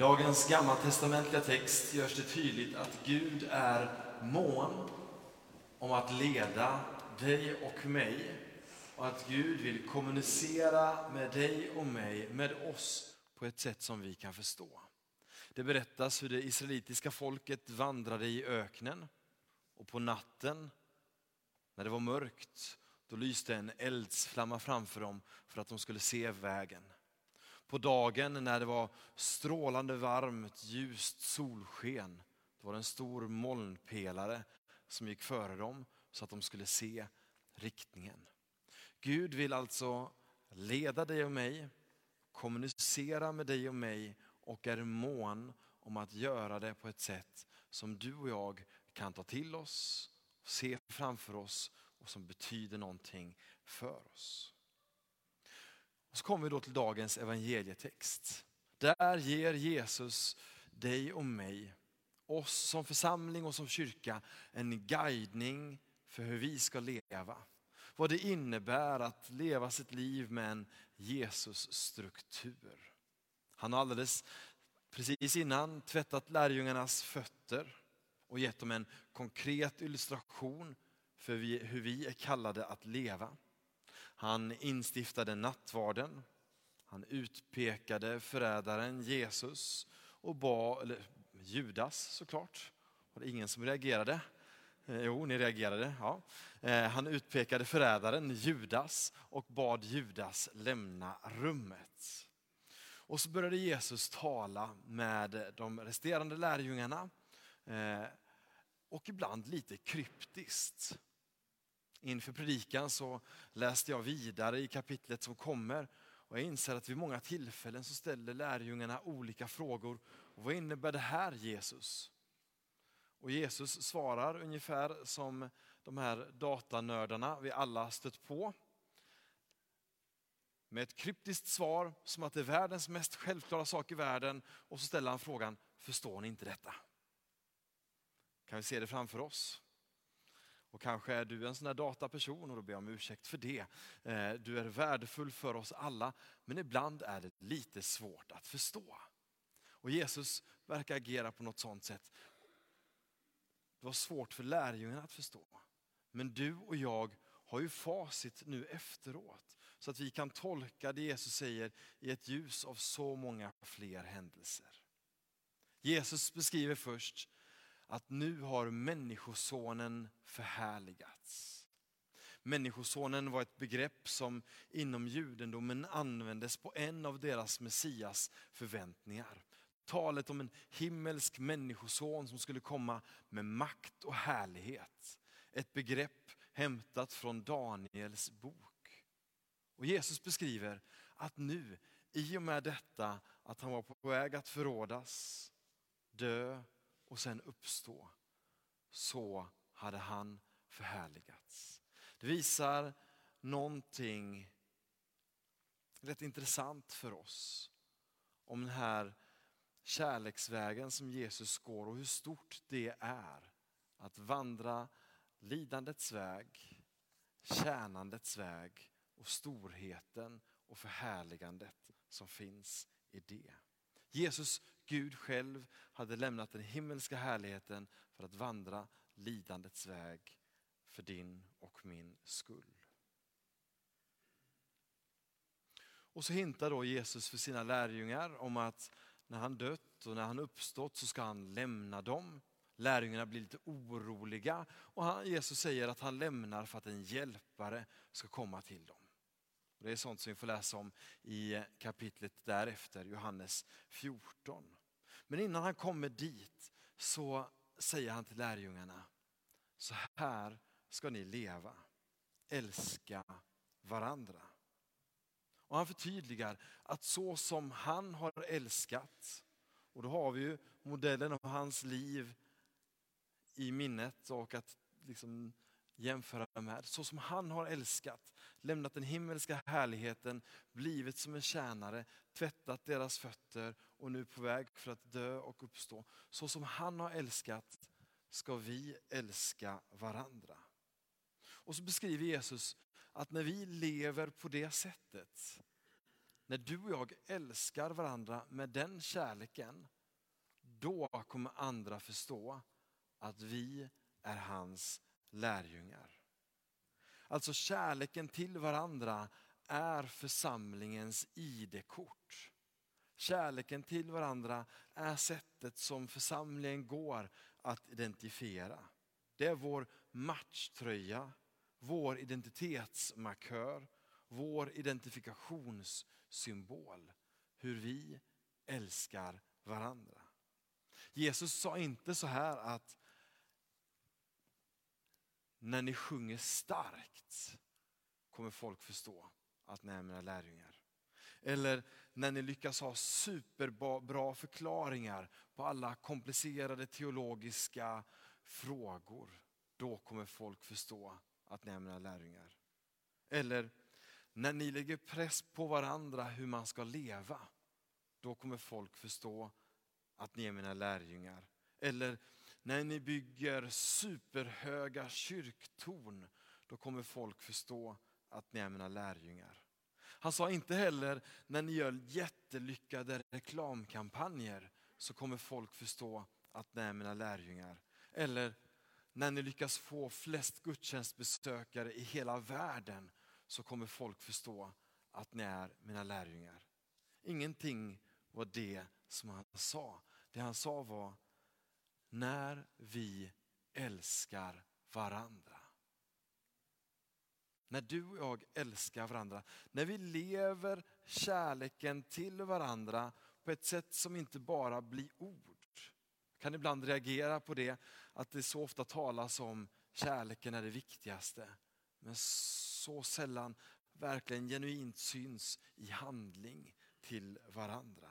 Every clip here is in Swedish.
dagens gammaltestamentliga text görs det tydligt att Gud är mån om att leda dig och mig och att Gud vill kommunicera med dig och mig, med oss, på ett sätt som vi kan förstå. Det berättas hur det israelitiska folket vandrade i öknen och på natten när det var mörkt, då lyste en eldsflamma framför dem för att de skulle se vägen. På dagen när det var strålande varmt, ljust solsken, då var det en stor molnpelare som gick före dem så att de skulle se riktningen. Gud vill alltså leda dig och mig, kommunicera med dig och mig och är mån om att göra det på ett sätt som du och jag kan ta till oss, se framför oss och som betyder någonting för oss. Och så kommer vi då till dagens evangelietext. Där ger Jesus dig och mig, oss som församling och som kyrka, en guidning för hur vi ska leva. Vad det innebär att leva sitt liv med en Jesus-struktur. Han har alldeles precis innan tvättat lärjungarnas fötter och gett dem en konkret illustration för hur vi är kallade att leva. Han instiftade nattvarden, han utpekade förrädaren Jesus och bad, eller Judas såklart, var det ingen som reagerade? Eh, jo, ni reagerade. Ja. Eh, han utpekade förrädaren Judas och bad Judas lämna rummet. Och så började Jesus tala med de resterande lärjungarna eh, och ibland lite kryptiskt. Inför predikan så läste jag vidare i kapitlet som kommer och jag inser att vid många tillfällen så ställer lärjungarna olika frågor. Och vad innebär det här Jesus? Och Jesus svarar ungefär som de här datanördarna vi alla stött på. Med ett kryptiskt svar som att det är världens mest självklara sak i världen och så ställer han frågan, förstår ni inte detta? Kan vi se det framför oss? Och kanske är du en sån där dataperson och då ber jag om ursäkt för det. Eh, du är värdefull för oss alla, men ibland är det lite svårt att förstå. Och Jesus verkar agera på något sånt sätt. Det var svårt för lärjungarna att förstå. Men du och jag har ju facit nu efteråt. Så att vi kan tolka det Jesus säger i ett ljus av så många fler händelser. Jesus beskriver först att nu har Människosonen förhärligats. Människosonen var ett begrepp som inom judendomen användes på en av deras Messias förväntningar. Talet om en himmelsk människoson som skulle komma med makt och härlighet. Ett begrepp hämtat från Daniels bok. Och Jesus beskriver att nu, i och med detta, att han var på väg att förrådas, dö och sen uppstå. Så hade han förhärligats. Det visar någonting rätt intressant för oss om den här kärleksvägen som Jesus går och hur stort det är att vandra lidandets väg, tjänandets väg och storheten och förhärligandet som finns i det. Jesus, Gud själv, hade lämnat den himmelska härligheten för att vandra lidandets väg för din och min skull. Och så hintar då Jesus för sina lärjungar om att när han dött och när han uppstått så ska han lämna dem. Lärjungarna blir lite oroliga och han, Jesus säger att han lämnar för att en hjälpare ska komma till dem. Det är sånt som vi får läsa om i kapitlet därefter, Johannes 14. Men innan han kommer dit så säger han till lärjungarna, så här ska ni leva, älska varandra. Och han förtydligar att så som han har älskat, och då har vi ju modellen av hans liv i minnet och att liksom jämföra med, så som han har älskat, lämnat den himmelska härligheten, blivit som en tjänare, tvättat deras fötter och nu på väg för att dö och uppstå. Så som han har älskat ska vi älska varandra. Och så beskriver Jesus att när vi lever på det sättet, När du och jag älskar varandra med den kärleken, då kommer andra förstå att vi är hans lärjungar. Alltså kärleken till varandra är församlingens ID-kort. Kärleken till varandra är sättet som församlingen går att identifiera. Det är vår matchtröja, vår identitetsmarkör, vår identifikationssymbol. Hur vi älskar varandra. Jesus sa inte så här att när ni sjunger starkt kommer folk förstå att ni är mina lärjungar. Eller när ni lyckas ha superbra förklaringar på alla komplicerade teologiska frågor. Då kommer folk förstå att ni är mina lärjungar. Eller när ni lägger press på varandra hur man ska leva. Då kommer folk förstå att ni är mina lärjungar. Eller när ni bygger superhöga kyrktorn, då kommer folk förstå att ni är mina lärjungar. Han sa inte heller, när ni gör jättelyckade reklamkampanjer, så kommer folk förstå att ni är mina lärjungar. Eller när ni lyckas få flest gudstjänstbesökare i hela världen, så kommer folk förstå att ni är mina lärjungar. Ingenting var det som han sa. Det han sa var, när vi älskar varandra. När du och jag älskar varandra, när vi lever kärleken till varandra på ett sätt som inte bara blir ord. Jag kan ibland reagera på det, att det så ofta talas om kärleken är det viktigaste. Men så sällan verkligen genuint syns i handling till varandra.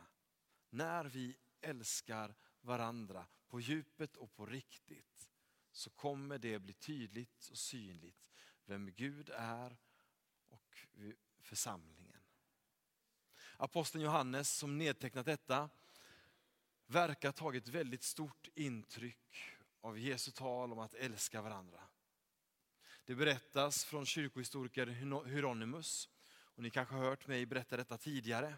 När vi älskar varandra på djupet och på riktigt så kommer det bli tydligt och synligt vem Gud är och församlingen. Aposteln Johannes som nedtecknat detta verkar ha tagit väldigt stort intryck av Jesu tal om att älska varandra. Det berättas från kyrkohistoriker Hieronymus, och ni kanske har hört mig berätta detta tidigare.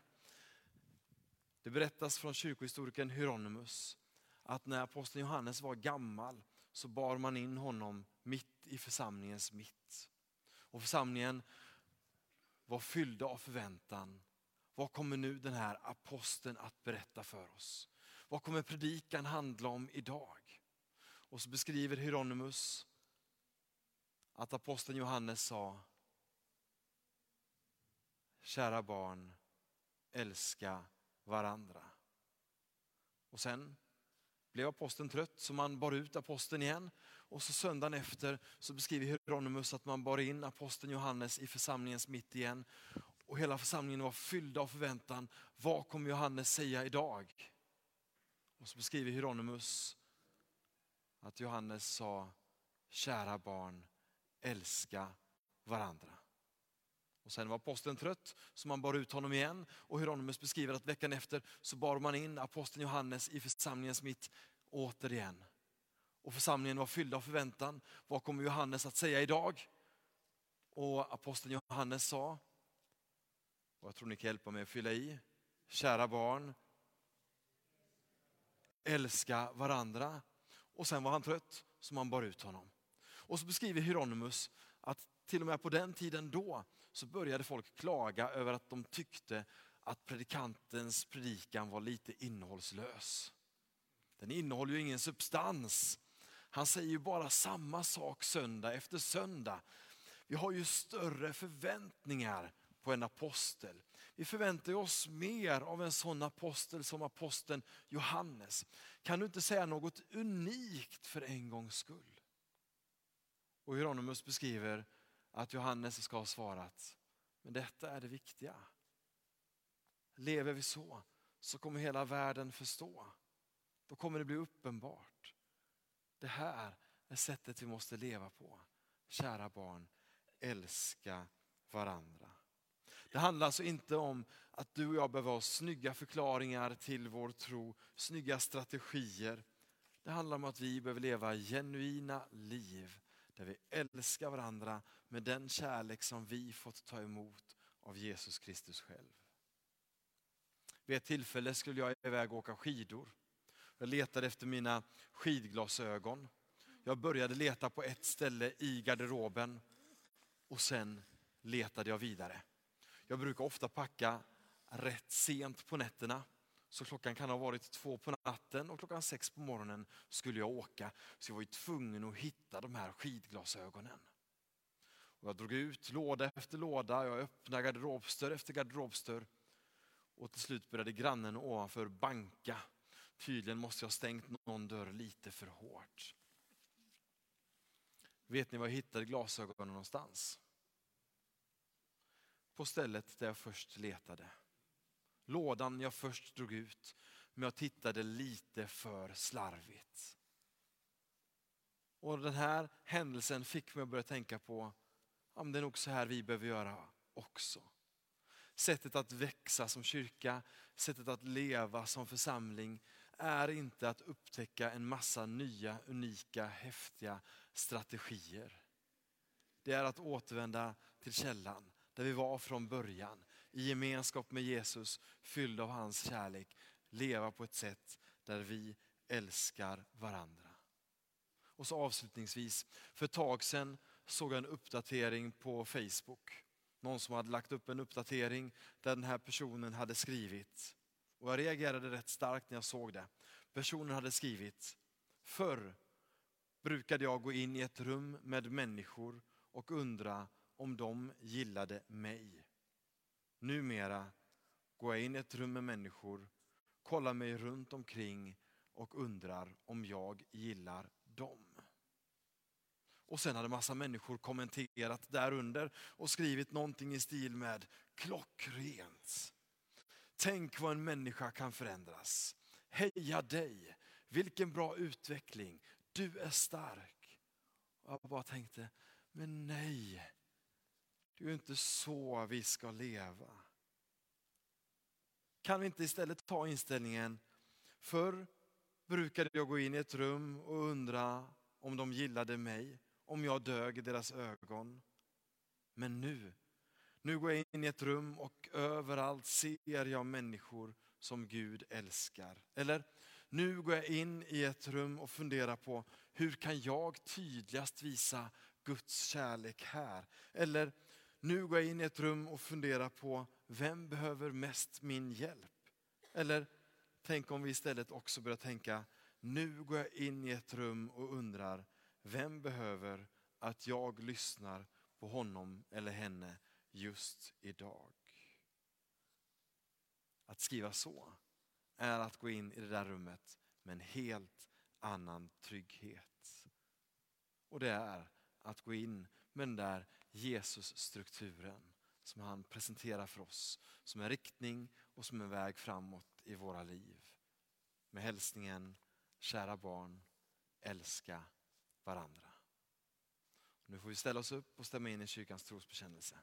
Det berättas från kyrkohistorikern Hieronymus att när aposteln Johannes var gammal så bar man in honom mitt i församlingens mitt. Och församlingen var fyllda av förväntan. Vad kommer nu den här aposteln att berätta för oss? Vad kommer predikan handla om idag? Och så beskriver Hieronymus att aposteln Johannes sa Kära barn, älska varandra. Och sen blev aposteln trött så man bar ut aposteln igen. Och så söndagen efter så beskriver Hieronymus att man bar in aposteln Johannes i församlingens mitt igen. Och hela församlingen var fylld av förväntan. Vad kommer Johannes säga idag? Och så beskriver Hieronymus att Johannes sa, kära barn, älska varandra. Och sen var aposteln trött så man bar ut honom igen och Hieronymus beskriver att veckan efter så bar man in aposteln Johannes i församlingens mitt återigen. Och församlingen var fylld av förväntan. Vad kommer Johannes att säga idag? Och aposteln Johannes sa, och jag tror ni kan hjälpa mig att fylla i, kära barn, älska varandra. Och sen var han trött så man bar ut honom. Och så beskriver Hieronymus att till och med på den tiden då så började folk klaga över att de tyckte att predikantens predikan var lite innehållslös. Den innehåller ju ingen substans. Han säger ju bara samma sak söndag efter söndag. Vi har ju större förväntningar på en apostel. Vi förväntar oss mer av en sån apostel som aposteln Johannes. Kan du inte säga något unikt för en gångs skull? Och Hieronymus beskriver att Johannes ska ha svarat, men detta är det viktiga. Lever vi så, så kommer hela världen förstå. Då kommer det bli uppenbart. Det här är sättet vi måste leva på. Kära barn, älska varandra. Det handlar alltså inte om att du och jag behöver ha snygga förklaringar till vår tro, snygga strategier. Det handlar om att vi behöver leva genuina liv där vi älskar varandra med den kärlek som vi fått ta emot av Jesus Kristus själv. Vid ett tillfälle skulle jag iväg och åka skidor. Jag letade efter mina skidglasögon. Jag började leta på ett ställe i garderoben och sen letade jag vidare. Jag brukar ofta packa rätt sent på nätterna. Så klockan kan ha varit två på natten och klockan sex på morgonen skulle jag åka. Så jag var ju tvungen att hitta de här skidglasögonen. Och jag drog ut låda efter låda, jag öppnade garderobsdörr efter garderobsdörr. Och till slut började grannen ovanför banka. Tydligen måste jag ha stängt någon dörr lite för hårt. Vet ni var jag hittade glasögonen någonstans? På stället där jag först letade. Lådan jag först drog ut, men jag tittade lite för slarvigt. Och den här händelsen fick mig att börja tänka på, ja, det är nog så här vi behöver göra också. Sättet att växa som kyrka, sättet att leva som församling är inte att upptäcka en massa nya, unika, häftiga strategier. Det är att återvända till källan, där vi var från början. I gemenskap med Jesus, fyllda av hans kärlek. Leva på ett sätt där vi älskar varandra. Och så avslutningsvis, för ett tag sedan såg jag en uppdatering på Facebook. Någon som hade lagt upp en uppdatering där den här personen hade skrivit. Och jag reagerade rätt starkt när jag såg det. Personen hade skrivit, förr brukade jag gå in i ett rum med människor och undra om de gillade mig. Numera går jag in i ett rum med människor, kollar mig runt omkring och undrar om jag gillar dem. Och sen hade massa människor kommenterat därunder och skrivit någonting i stil med klockrent. Tänk vad en människa kan förändras. Heja dig, vilken bra utveckling, du är stark. Och jag bara tänkte, men nej, det är ju inte så vi ska leva. Kan vi inte istället ta inställningen, förr brukade jag gå in i ett rum och undra om de gillade mig, om jag dög i deras ögon. Men nu, nu går jag in i ett rum och överallt ser jag människor som Gud älskar. Eller, nu går jag in i ett rum och funderar på hur kan jag tydligast visa Guds kärlek här? Eller, nu går jag in i ett rum och funderar på vem behöver mest min hjälp? Eller tänk om vi istället också börjar tänka, nu går jag in i ett rum och undrar, vem behöver att jag lyssnar på honom eller henne just idag? Att skriva så är att gå in i det där rummet med en helt annan trygghet. Och det är att gå in med den där Jesus-strukturen som han presenterar för oss som en riktning och som en väg framåt i våra liv. Med hälsningen, kära barn, älska varandra. Nu får vi ställa oss upp och stämma in i kyrkans trosbekännelse.